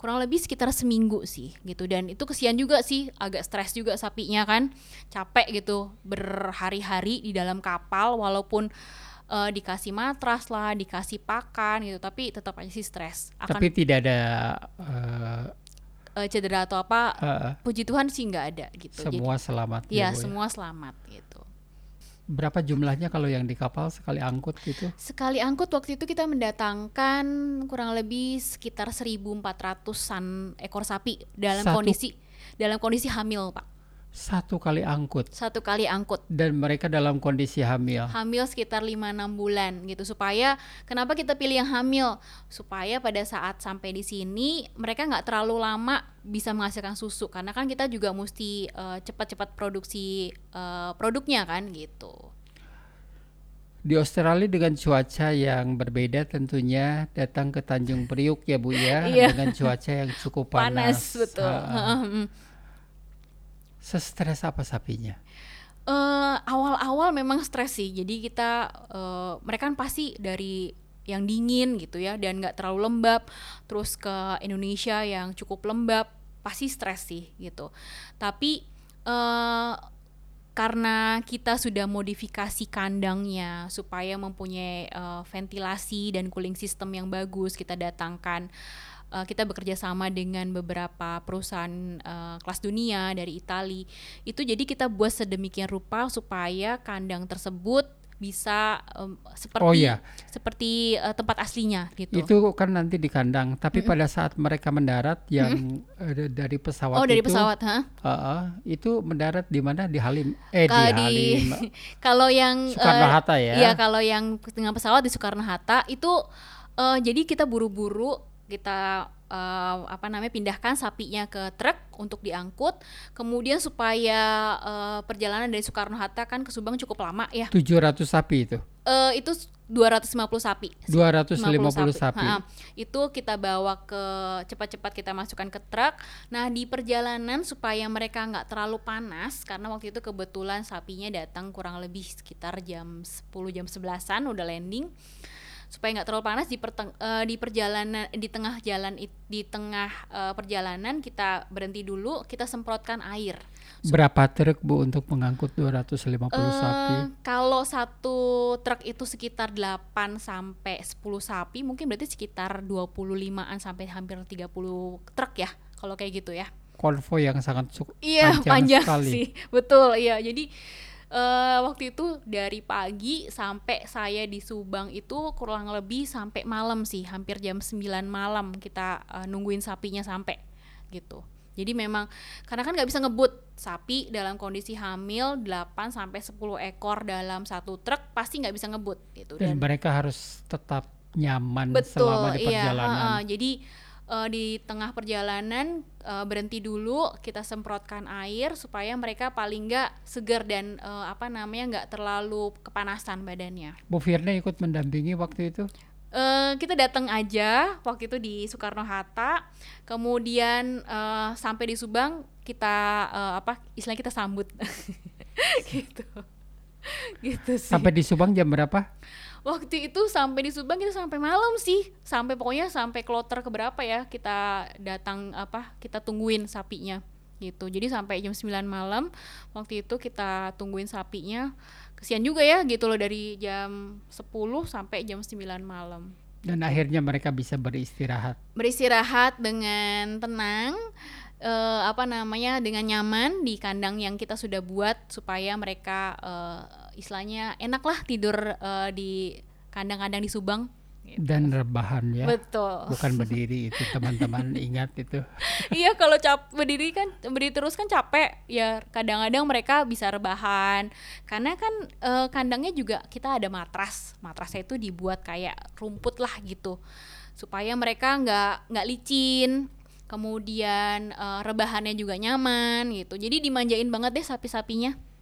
[SPEAKER 2] kurang lebih sekitar seminggu sih gitu. Dan itu kesian juga sih agak stres juga sapinya kan. Capek gitu berhari-hari di dalam kapal walaupun eh, dikasih matras lah dikasih pakan gitu tapi tetap aja sih stres. Akan
[SPEAKER 1] tapi tidak ada eh,
[SPEAKER 2] eh, cedera atau apa
[SPEAKER 1] eh,
[SPEAKER 2] puji Tuhan sih nggak ada gitu.
[SPEAKER 1] Semua selamat
[SPEAKER 2] Jadi, ya.
[SPEAKER 1] Bu,
[SPEAKER 2] semua selamat gitu
[SPEAKER 1] Berapa jumlahnya kalau yang di kapal sekali angkut gitu?
[SPEAKER 2] Sekali angkut waktu itu kita mendatangkan kurang lebih sekitar 1.400-an ekor sapi dalam
[SPEAKER 1] Satu-
[SPEAKER 2] kondisi dalam kondisi hamil, Pak.
[SPEAKER 1] Satu kali angkut
[SPEAKER 2] Satu kali angkut.
[SPEAKER 1] dan mereka dalam kondisi hamil.
[SPEAKER 2] Hamil sekitar 5-6 bulan gitu supaya kenapa kita pilih yang hamil? Supaya pada saat sampai di sini mereka nggak terlalu lama bisa menghasilkan susu karena kan kita juga mesti eh, cepat-cepat produksi eh, produknya kan gitu.
[SPEAKER 1] Di Australia dengan cuaca yang berbeda tentunya datang ke Tanjung Priuk ya Bu ya
[SPEAKER 2] Iya.
[SPEAKER 1] dengan cuaca yang cukup
[SPEAKER 2] Panas,
[SPEAKER 1] panas.
[SPEAKER 2] betul.
[SPEAKER 1] Ha-ha. Sestres apa sapinya?
[SPEAKER 2] Eh, awal-awal memang stres sih. Jadi kita eh, mereka kan pasti dari yang dingin gitu ya dan nggak terlalu lembab, terus ke Indonesia yang cukup lembab, pasti stres sih gitu. Tapi eh karena kita sudah modifikasi kandangnya supaya mempunyai eh, ventilasi dan cooling system yang bagus, kita datangkan eh, kita bekerja sama dengan beberapa perusahaan eh, kelas dunia dari Itali. Itu jadi kita buat sedemikian rupa supaya kandang tersebut bisa em, seperti
[SPEAKER 1] Oh iya.
[SPEAKER 2] seperti eh, tempat aslinya gitu.
[SPEAKER 1] Itu kan nanti di kandang, tapi pada saat mereka mendarat yang eh, dari pesawat
[SPEAKER 2] oh dari
[SPEAKER 1] itu,
[SPEAKER 2] pesawat, ha?
[SPEAKER 1] Ha-ha, itu mendarat di mana? Di Halim. Eh
[SPEAKER 2] Kalau
[SPEAKER 1] di
[SPEAKER 2] di
[SPEAKER 1] Halim.
[SPEAKER 2] kalau yang
[SPEAKER 1] Soekarno Hatta ya.
[SPEAKER 2] Iya, kalau yang dengan pesawat di Soekarno Hatta itu eh, jadi kita buru-buru kita eh, apa namanya pindahkan sapinya ke truk untuk diangkut. Kemudian supaya eh, perjalanan dari Soekarno Hatta kan ke Subang cukup lama ya.
[SPEAKER 1] 700 sapi itu.
[SPEAKER 2] Eh, itu 250 sapi.
[SPEAKER 1] 250 sapi.
[SPEAKER 2] Ha-ha. Itu kita bawa ke cepat-cepat kita masukkan ke truk. Nah di perjalanan supaya mereka nggak terlalu panas karena waktu itu kebetulan sapinya datang kurang lebih sekitar jam 10 jam 11an udah landing supaya nggak terlalu panas di perteng- eh, di perjalanan di tengah jalan di tengah eh, perjalanan kita berhenti dulu kita semprotkan air
[SPEAKER 1] Berapa truk Bu untuk mengangkut 250 sapi?
[SPEAKER 2] Eh, Kalau satu truk itu sekitar 8 sampai 10 sapi, mungkin berarti sekitar 25-an sampai hampir 30 truk ya. Kalau kayak gitu ya.
[SPEAKER 1] Konvoi yang sangat
[SPEAKER 2] Iya,
[SPEAKER 1] panjang,
[SPEAKER 2] panjang,
[SPEAKER 1] sekali.
[SPEAKER 2] sih. Betul, iya. Jadi eh, waktu itu dari pagi sampai saya di Subang itu kurang lebih sampai malam sih, hampir jam 9 malam kita eh, nungguin sapinya sampai gitu. Jadi memang karena kan nggak bisa ngebut sapi dalam kondisi hamil 8 sampai 10 ekor dalam satu truk pasti nggak bisa ngebut gitu
[SPEAKER 1] Dan mereka harus tetap nyaman
[SPEAKER 2] Betul,
[SPEAKER 1] selama di
[SPEAKER 2] iya.
[SPEAKER 1] perjalanan.
[SPEAKER 2] ha-ha. Jadi eh, di tengah perjalanan eh, berhenti dulu, kita semprotkan air supaya mereka paling nggak segar dan eh, apa namanya nggak terlalu kepanasan badannya.
[SPEAKER 1] Bu Firna ikut mendampingi waktu itu.
[SPEAKER 2] Eh, kita datang aja waktu itu di Soekarno Hatta, kemudian eh, sampai di Subang kita eh, apa istilahnya kita sambut gitu, gitu sih.
[SPEAKER 1] Sampai di Subang jam berapa?
[SPEAKER 2] Waktu itu sampai di Subang kita sampai malam sih, sampai pokoknya sampai kloter keberapa ya kita datang apa kita tungguin sapinya gitu. Jadi sampai jam 9 malam waktu itu kita tungguin sapinya. kesian juga ya gitu loh dari jam 10 sampai jam 9 malam
[SPEAKER 1] dan akhirnya mereka bisa beristirahat
[SPEAKER 2] beristirahat dengan tenang uh, apa namanya dengan nyaman di kandang yang kita sudah buat supaya mereka uh, istilahnya enak lah tidur uh, di kandang-kandang di Subang.
[SPEAKER 1] Gitu. dan rebahan ya.
[SPEAKER 2] Betul.
[SPEAKER 1] Bukan berdiri itu teman-teman ingat itu.
[SPEAKER 2] Iya kalau cap berdiri kan berdiri terus kan capek. Ya kadang-kadang mereka bisa rebahan. Karena kan e, kandangnya juga kita ada matras. Matrasnya itu dibuat kayak rumput lah gitu. Supaya mereka nggak nggak licin. Kemudian e, rebahannya juga nyaman gitu. Jadi dimanjain banget deh sapi-sapinya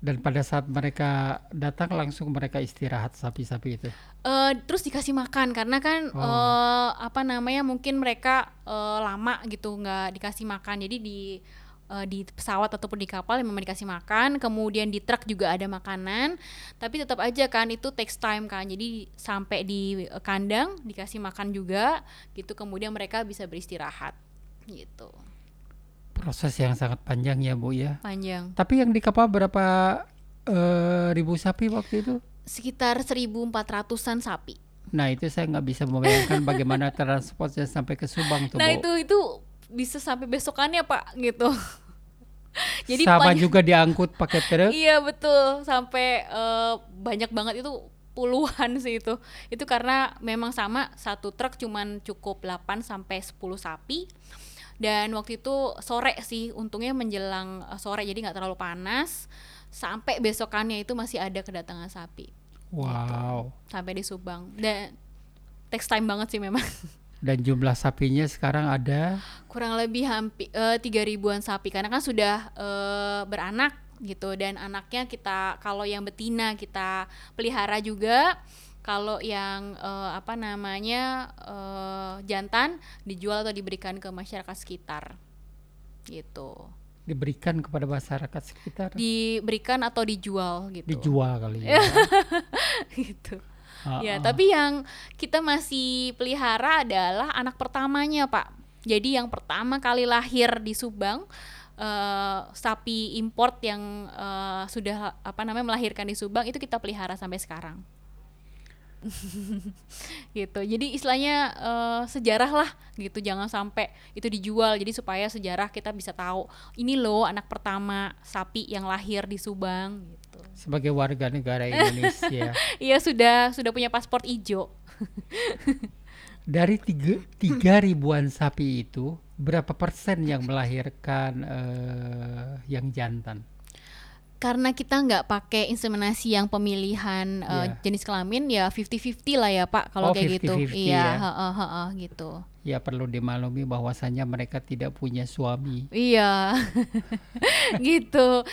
[SPEAKER 1] dan pada saat mereka datang langsung mereka istirahat sapi-sapi itu.
[SPEAKER 2] Uh, terus dikasih makan karena kan oh. uh, apa namanya mungkin mereka uh, lama gitu nggak dikasih makan jadi di uh, di pesawat ataupun di kapal memang dikasih makan kemudian di truk juga ada makanan tapi tetap aja kan itu takes time kan jadi sampai di kandang dikasih makan juga gitu kemudian mereka bisa beristirahat gitu
[SPEAKER 1] proses yang sangat panjang ya Bu ya.
[SPEAKER 2] Panjang.
[SPEAKER 1] Tapi yang di kapal berapa uh, ribu sapi waktu itu?
[SPEAKER 2] Sekitar 1.400an sapi.
[SPEAKER 1] Nah itu saya nggak bisa membayangkan bagaimana transportnya sampai ke Subang tuh.
[SPEAKER 2] Nah
[SPEAKER 1] Bu.
[SPEAKER 2] itu itu bisa sampai besokannya Pak gitu.
[SPEAKER 1] Jadi sama panjang, juga diangkut pakai truk.
[SPEAKER 2] Iya betul sampai uh, banyak banget itu puluhan sih itu. Itu karena memang sama satu truk cuman cukup 8 sampai 10 sapi dan waktu itu sore sih untungnya menjelang uh, sore jadi nggak terlalu panas. Sampai besokannya itu masih ada kedatangan sapi.
[SPEAKER 1] Wow.
[SPEAKER 2] Gitu. sampai di Subang. Dan text time banget sih memang.
[SPEAKER 1] Dan jumlah sapinya sekarang ada?
[SPEAKER 2] Kurang lebih hampir uh, tiga ribuan sapi. Karena kan sudah uh, beranak gitu. Dan anaknya kita kalau yang betina kita pelihara juga kalau yang uh, apa namanya uh, jantan dijual atau diberikan ke masyarakat sekitar. Gitu.
[SPEAKER 1] Diberikan kepada masyarakat sekitar?
[SPEAKER 2] Diberikan atau dijual gitu.
[SPEAKER 1] Dijual kali ya.
[SPEAKER 2] Gitu. Uh, ya uh. tapi yang kita masih pelihara adalah anak pertamanya pak. Jadi yang pertama kali lahir di Subang uh, sapi import yang uh, sudah apa namanya melahirkan di Subang itu kita pelihara sampai sekarang gitu. Jadi istilahnya uh, sejarah lah gitu. Jangan sampai itu dijual. Jadi supaya sejarah kita bisa tahu ini loh anak pertama sapi yang lahir di Subang gitu.
[SPEAKER 1] Sebagai warga negara Indonesia.
[SPEAKER 2] Iya sudah sudah punya paspor hijau
[SPEAKER 1] dari tiga, tiga ribuan sapi itu berapa persen yang melahirkan uh, yang jantan
[SPEAKER 2] karena kita nggak pakai inseminasi yang pemilihan yeah. uh, iya. jenis kelamin ya 50-50 lah ya Pak kalau oh, kayak 50 -50 gitu. Iya, ya. he -he -he, gitu
[SPEAKER 1] ya perlu dimaklumi bahwasanya mereka tidak punya suami.
[SPEAKER 2] Iya. gitu.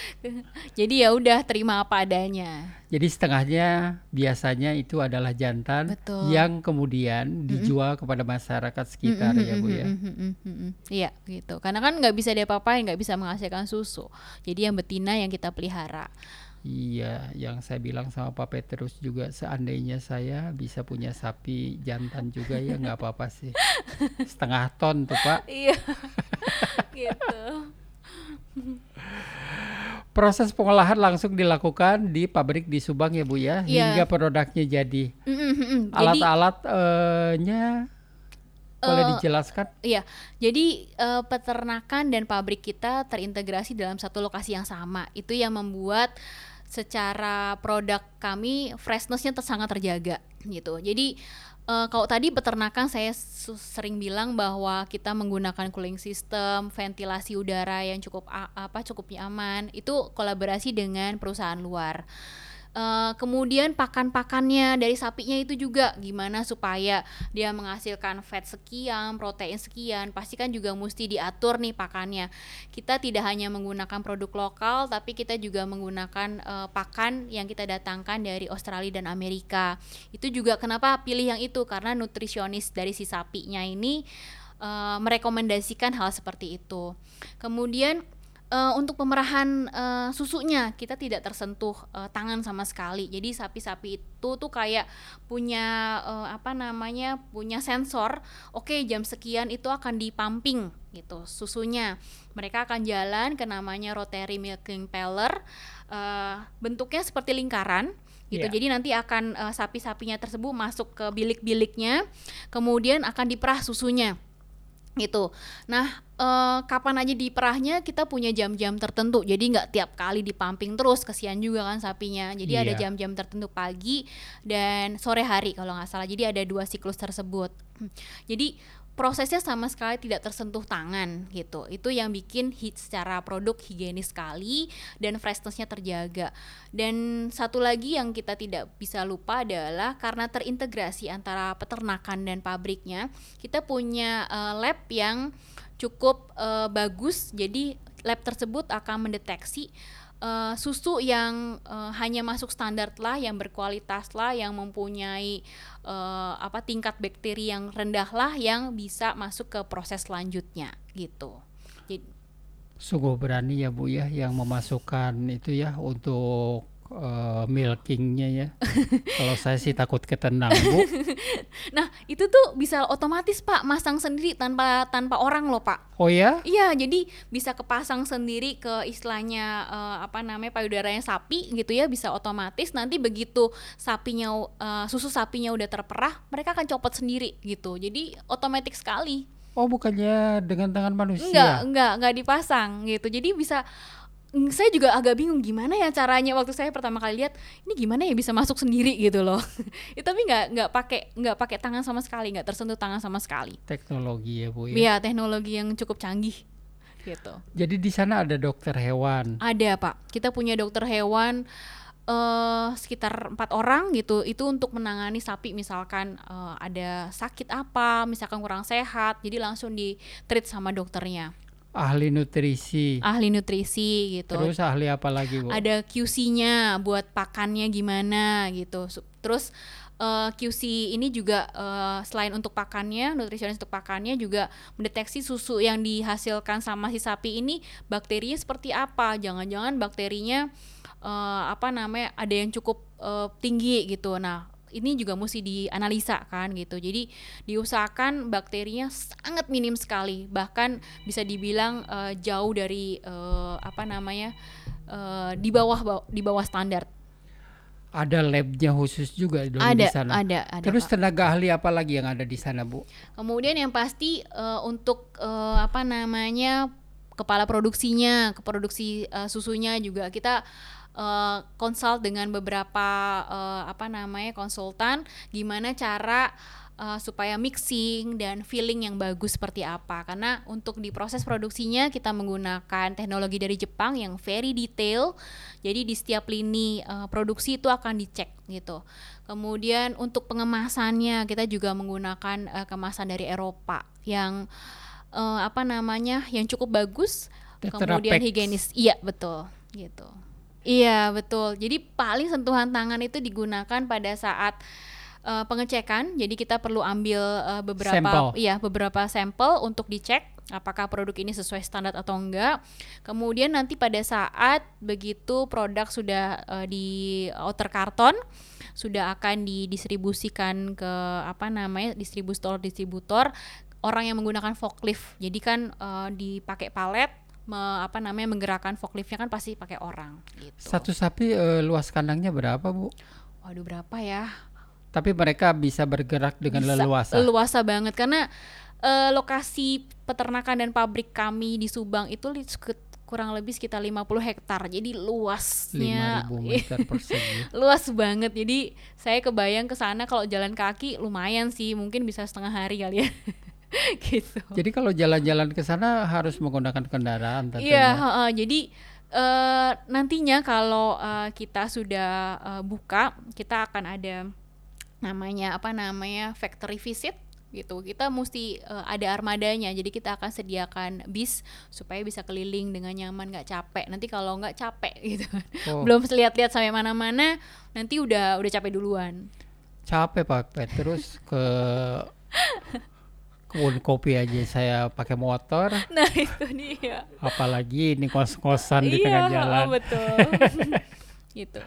[SPEAKER 2] Jadi ya udah terima apa adanya.
[SPEAKER 1] Jadi setengahnya biasanya itu adalah jantan Betul. yang kemudian dijual mm -hmm. kepada masyarakat sekitar mm -hmm, ya Bu ya. Mm
[SPEAKER 2] -hmm, Iya, gitu. Karena kan nggak bisa diapa-apain, nggak bisa menghasilkan susu. Jadi yang betina yang kita pelihara.
[SPEAKER 1] Iya, yang saya bilang sama Pak Petrus juga seandainya saya bisa punya sapi jantan juga ya nggak apa-apa sih. Setengah ton tuh Pak.
[SPEAKER 2] Iya, gitu.
[SPEAKER 1] Proses pengolahan langsung dilakukan di pabrik di Subang ya Bu ya, yeah. hingga produknya jadi. Alat-alatnya boleh uh, dijelaskan?
[SPEAKER 2] Iya, jadi uh, peternakan dan pabrik kita terintegrasi dalam satu lokasi yang sama. Itu yang membuat secara produk kami freshnessnya sangat terjaga gitu. Jadi uh, kalau tadi peternakan saya sering bilang bahwa kita menggunakan cooling system, ventilasi udara yang cukup apa cukup nyaman itu kolaborasi dengan perusahaan luar. Uh, kemudian pakan-pakannya dari sapinya itu juga gimana supaya dia menghasilkan fat sekian, protein sekian, pasti kan juga mesti diatur nih pakannya. Kita tidak hanya menggunakan produk lokal, tapi kita juga menggunakan uh, pakan yang kita datangkan dari Australia dan Amerika. Itu juga kenapa pilih yang itu karena nutrisionis dari si sapinya ini uh, merekomendasikan hal seperti itu. Kemudian uh, untuk pemerahan uh, susunya kita tidak tersentuh uh, tangan sama sekali. Jadi sapi-sapi itu tuh kayak punya uh, apa namanya punya sensor. Oke okay, jam sekian itu akan dipamping gitu susunya mereka akan jalan ke namanya rotary milking paller uh, bentuknya seperti lingkaran gitu. Yeah. Jadi nanti akan uh, sapi-sapinya tersebut masuk ke bilik-biliknya, kemudian akan diperah susunya gitu. Nah, uh, kapan aja diperahnya kita punya jam-jam tertentu. Jadi nggak tiap kali dipamping terus, kesian juga kan sapinya. Jadi yeah. ada iya. jam-jam tertentu pagi dan sore hari kalau nggak salah. Jadi ada dua siklus tersebut. Jadi prosesnya sama sekali tidak tersentuh tangan gitu. Itu yang bikin hit secara produk higienis sekali dan freshnessnya terjaga. Dan satu lagi yang kita tidak bisa lupa adalah karena terintegrasi antara peternakan dan pabriknya, kita punya uh, lab yang cukup uh, bagus. Jadi lab tersebut akan mendeteksi uh, susu yang uh, hanya masuk standar lah, yang berkualitas lah, yang mempunyai uh, apa tingkat bakteri yang rendah lah, yang bisa masuk ke proses selanjutnya gitu.
[SPEAKER 1] Jadi, Sungguh berani ya Bu ya yang memasukkan itu ya untuk uh, milkingnya ya. Kalau saya sih takut ketendang bu.
[SPEAKER 2] nah itu tuh bisa otomatis pak masang sendiri tanpa tanpa orang loh pak.
[SPEAKER 1] Oh ya?
[SPEAKER 2] Iya jadi bisa kepasang sendiri ke istilahnya uh, apa namanya payudaranya sapi gitu ya bisa otomatis nanti begitu sapinya uh, susu sapinya udah terperah mereka akan copot sendiri gitu. Jadi otomatis sekali.
[SPEAKER 1] Oh bukannya dengan tangan manusia?
[SPEAKER 2] Enggak, enggak, enggak dipasang gitu. Jadi bisa saya juga agak bingung gimana ya caranya? Waktu saya pertama kali lihat ini gimana ya bisa masuk sendiri gitu loh. Itu tapi nggak nggak pakai nggak pakai tangan sama sekali nggak tersentuh tangan sama sekali.
[SPEAKER 1] Teknologi ya bu ya?
[SPEAKER 2] Iya teknologi yang cukup canggih gitu.
[SPEAKER 1] Jadi di sana ada dokter hewan?
[SPEAKER 2] Ada pak. Kita punya dokter hewan uh, sekitar empat orang gitu. Itu untuk menangani sapi misalkan uh, ada sakit apa misalkan kurang sehat jadi langsung di treat sama dokternya
[SPEAKER 1] ahli nutrisi.
[SPEAKER 2] Ahli nutrisi gitu.
[SPEAKER 1] Terus ahli apa lagi, Bu?
[SPEAKER 2] Ada QC-nya buat pakannya gimana gitu. Terus uh, eh, QC ini juga uh, selain untuk pakannya, nutrisionis untuk pakannya juga mendeteksi susu yang dihasilkan sama si sapi ini bakterinya seperti apa. Jangan-jangan bakterinya uh, apa namanya ada yang cukup uh, tinggi gitu. Nah, ini juga mesti dianalisa kan gitu. Jadi diusahakan bakterinya sangat minim sekali, bahkan bisa dibilang uh, jauh dari uh, apa namanya uh, di bawah di bawah standar.
[SPEAKER 1] Ada labnya khusus juga
[SPEAKER 2] dong ada, di sana. Ada,
[SPEAKER 1] ada. Terus Pak. tenaga ahli apa lagi yang ada di sana, Bu?
[SPEAKER 2] Kemudian yang pasti uh, untuk uh, apa namanya kepala produksinya, keproduksi uh, susunya juga kita uh, consult dengan beberapa uh, apa namanya konsultan gimana cara uh, supaya mixing dan feeling yang bagus seperti apa. Karena untuk di proses produksinya kita menggunakan teknologi dari Jepang yang very detail. Jadi di setiap lini uh, produksi itu akan dicek gitu. Kemudian untuk pengemasannya kita juga menggunakan uh, kemasan dari Eropa yang uh, apa namanya yang cukup bagus. Kemudian higienis iya betul gitu Iya betul. Jadi paling sentuhan tangan itu digunakan pada saat uh, pengecekan. Jadi kita perlu ambil uh, beberapa,
[SPEAKER 1] sampel.
[SPEAKER 2] iya beberapa sampel untuk dicek apakah produk ini sesuai standar atau enggak. Kemudian nanti pada saat begitu produk sudah uh, di outer karton sudah akan didistribusikan ke apa namanya distributor distributor orang yang menggunakan forklift. Jadi kan uh, dipakai palet me, apa namanya menggerakkan forkliftnya kan pasti pakai orang gitu.
[SPEAKER 1] Satu sapi uh, luas kandangnya berapa bu?
[SPEAKER 2] Waduh berapa ya?
[SPEAKER 1] Tapi mereka bisa bergerak dengan bisa, leluasa.
[SPEAKER 2] Leluasa banget karena uh, lokasi peternakan dan pabrik kami di Subang itu kurang lebih sekitar 50 hektar. Jadi luasnya
[SPEAKER 1] meter persegi.
[SPEAKER 2] luas banget. Jadi saya kebayang ke sana kalau jalan kaki lumayan sih, mungkin bisa setengah hari kali ya. gitu.
[SPEAKER 1] Jadi kalau jalan-jalan ke sana harus menggunakan kendaraan
[SPEAKER 2] tentunya. Iya, uh, jadi uh, nantinya kalau uh, kita sudah uh, buka, kita akan ada namanya apa namanya factory visit gitu. Kita mesti uh, ada armadanya. Jadi kita akan sediakan bis supaya bisa keliling dengan nyaman, nggak capek. Nanti kalau nggak capek gitu, oh. belum lihat-lihat sampai mana-mana, nanti udah udah capek duluan.
[SPEAKER 1] Capek pak, terus ke kebun kopi aja saya pakai motor.
[SPEAKER 2] Nah itu dia.
[SPEAKER 1] Apalagi ini kos-kosan di tengah iya, jalan.
[SPEAKER 2] Iya betul. gitu.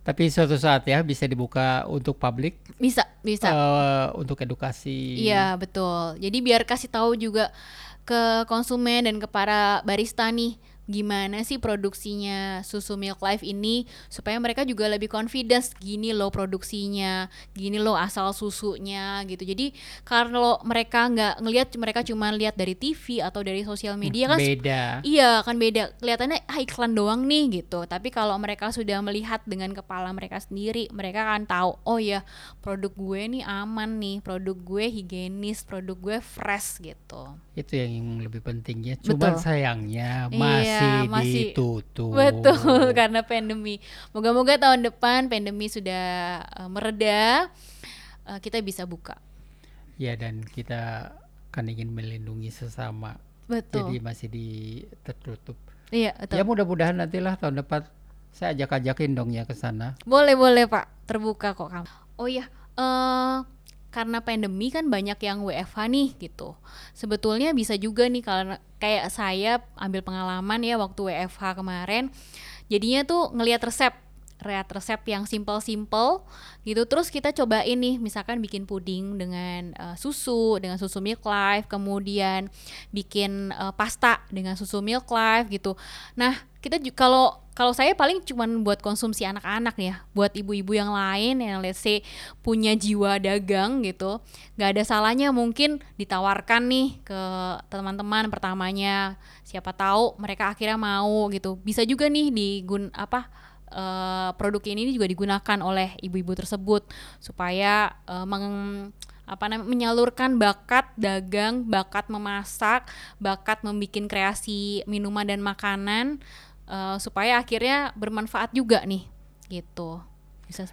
[SPEAKER 1] Tapi suatu saat ya bisa dibuka untuk publik.
[SPEAKER 2] Bisa, bisa.
[SPEAKER 1] Uh, untuk edukasi.
[SPEAKER 2] Iya betul. Jadi biar kasih tahu juga ke konsumen dan ke para barista nih gimana sih produksinya susu Milk Life ini supaya mereka juga lebih confidence gini loh produksinya gini loh asal susunya gitu. Jadi kalau mereka nggak ngelihat mereka cuma lihat dari TV atau dari sosial media kan
[SPEAKER 1] beda.
[SPEAKER 2] iya kan beda. Kelihatannya ah iklan doang nih gitu. Tapi kalau mereka sudah melihat dengan kepala mereka sendiri mereka akan tahu oh ya produk gue nih aman nih produk gue higienis produk gue fresh gitu
[SPEAKER 1] itu yang lebih pentingnya. Cuma sayangnya masih
[SPEAKER 2] iya, masih
[SPEAKER 1] ditutup.
[SPEAKER 2] Betul karena pandemi. Moga-moga tahun depan pandemi sudah uh, mereda uh, kita bisa buka.
[SPEAKER 1] Ya dan kita kan ingin melindungi sesama.
[SPEAKER 2] Betul.
[SPEAKER 1] Jadi masih di tertutup.
[SPEAKER 2] Iya betul.
[SPEAKER 1] Ya mudah-mudahan nantilah tahun depan saya ajak-ajakin dong ya ke sana.
[SPEAKER 2] Boleh boleh pak. Terbuka kok kamu oh iya. Uh, karena pandemi kan banyak yang WFH nih gitu. Sebetulnya bisa juga nih kalau kayak saya ambil pengalaman ya waktu WFH kemarin. Jadinya tuh ngelihat resep lihat resep yang simple-simple gitu. Terus kita coba ini misalkan bikin puding dengan uh, susu dengan susu milk life kemudian bikin uh, pasta dengan susu milk life gitu. Nah kita kalau kalau saya paling cuma buat konsumsi anak-anak ya buat ibu-ibu yang lain yang let's say punya jiwa dagang gitu nggak ada salahnya mungkin ditawarkan nih ke teman-teman pertamanya. Siapa tahu mereka akhirnya mau gitu. Bisa juga nih digun apa uh, produk ini juga digunakan oleh ibu-ibu tersebut supaya uh, meng apa namanya menyalurkan bakat dagang, bakat memasak, bakat membuat kreasi minuman dan makanan uh, supaya akhirnya bermanfaat juga nih gitu. Bisa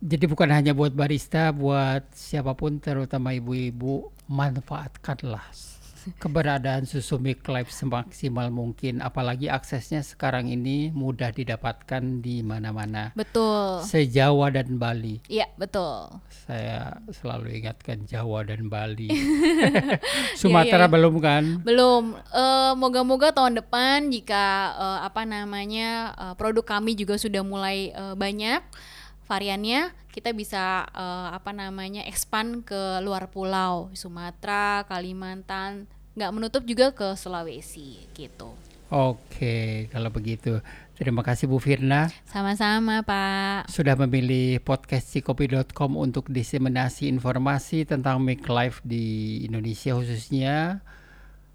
[SPEAKER 1] jadi bukan hanya buat barista, buat siapa pun terutama ibu-ibu manfaatkanlah keberadaan susu Milk Life semaksimal mungkin apalagi aksesnya sekarang ini mudah didapatkan di mana-mana.
[SPEAKER 2] Betul.
[SPEAKER 1] Sejawa dan Bali.
[SPEAKER 2] Iya, betul.
[SPEAKER 1] Saya selalu ingatkan Jawa dan Bali. Sumatera iya, iya. belum kan?
[SPEAKER 2] Belum. Uh, moga-moga tahun depan jika uh, apa namanya uh, produk kami juga sudah mulai uh, banyak variannya kita bisa uh, apa namanya expand ke luar pulau Sumatera Kalimantan nggak menutup juga ke Sulawesi gitu
[SPEAKER 1] Oke, kalau begitu terima kasih Bu Firna.
[SPEAKER 2] Sama-sama Pak.
[SPEAKER 1] Sudah memilih podcast cikopi.com untuk diseminasi informasi tentang make life di Indonesia khususnya.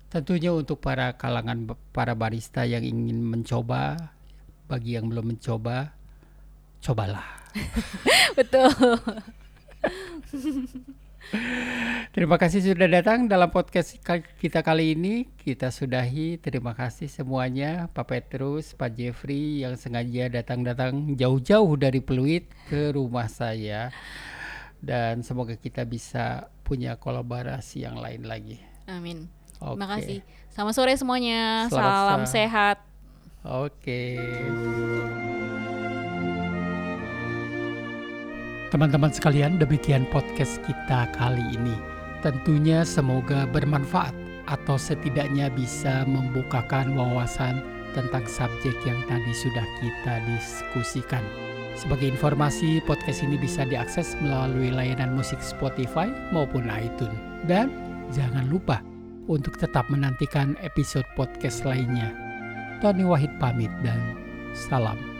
[SPEAKER 1] Tentunya untuk para kalangan para barista yang ingin mencoba, bagi yang belum mencoba, cobalah.
[SPEAKER 2] Betul.
[SPEAKER 1] Terima kasih sudah datang dalam podcast kita kali ini. Kita sudahi. Terima kasih semuanya, Pak Petrus, Pak Jeffrey yang sengaja datang-datang jauh-jauh dari Pluit ke rumah saya. Dan semoga kita bisa punya kolaborasi yang lain lagi.
[SPEAKER 2] Amin. Okay. Terima kasih. Selamat sore semuanya. Selamat Salam sehat.
[SPEAKER 1] Oke. Okay. Teman-teman sekalian, demikian podcast kita kali ini. Tentunya semoga bermanfaat atau setidaknya bisa membukakan wawasan tentang subjek yang tadi sudah kita diskusikan. Sebagai informasi, podcast ini bisa diakses melalui layanan musik Spotify maupun iTunes. Dan jangan lupa untuk tetap menantikan episode podcast lainnya. Tony Wahid pamit dan salam.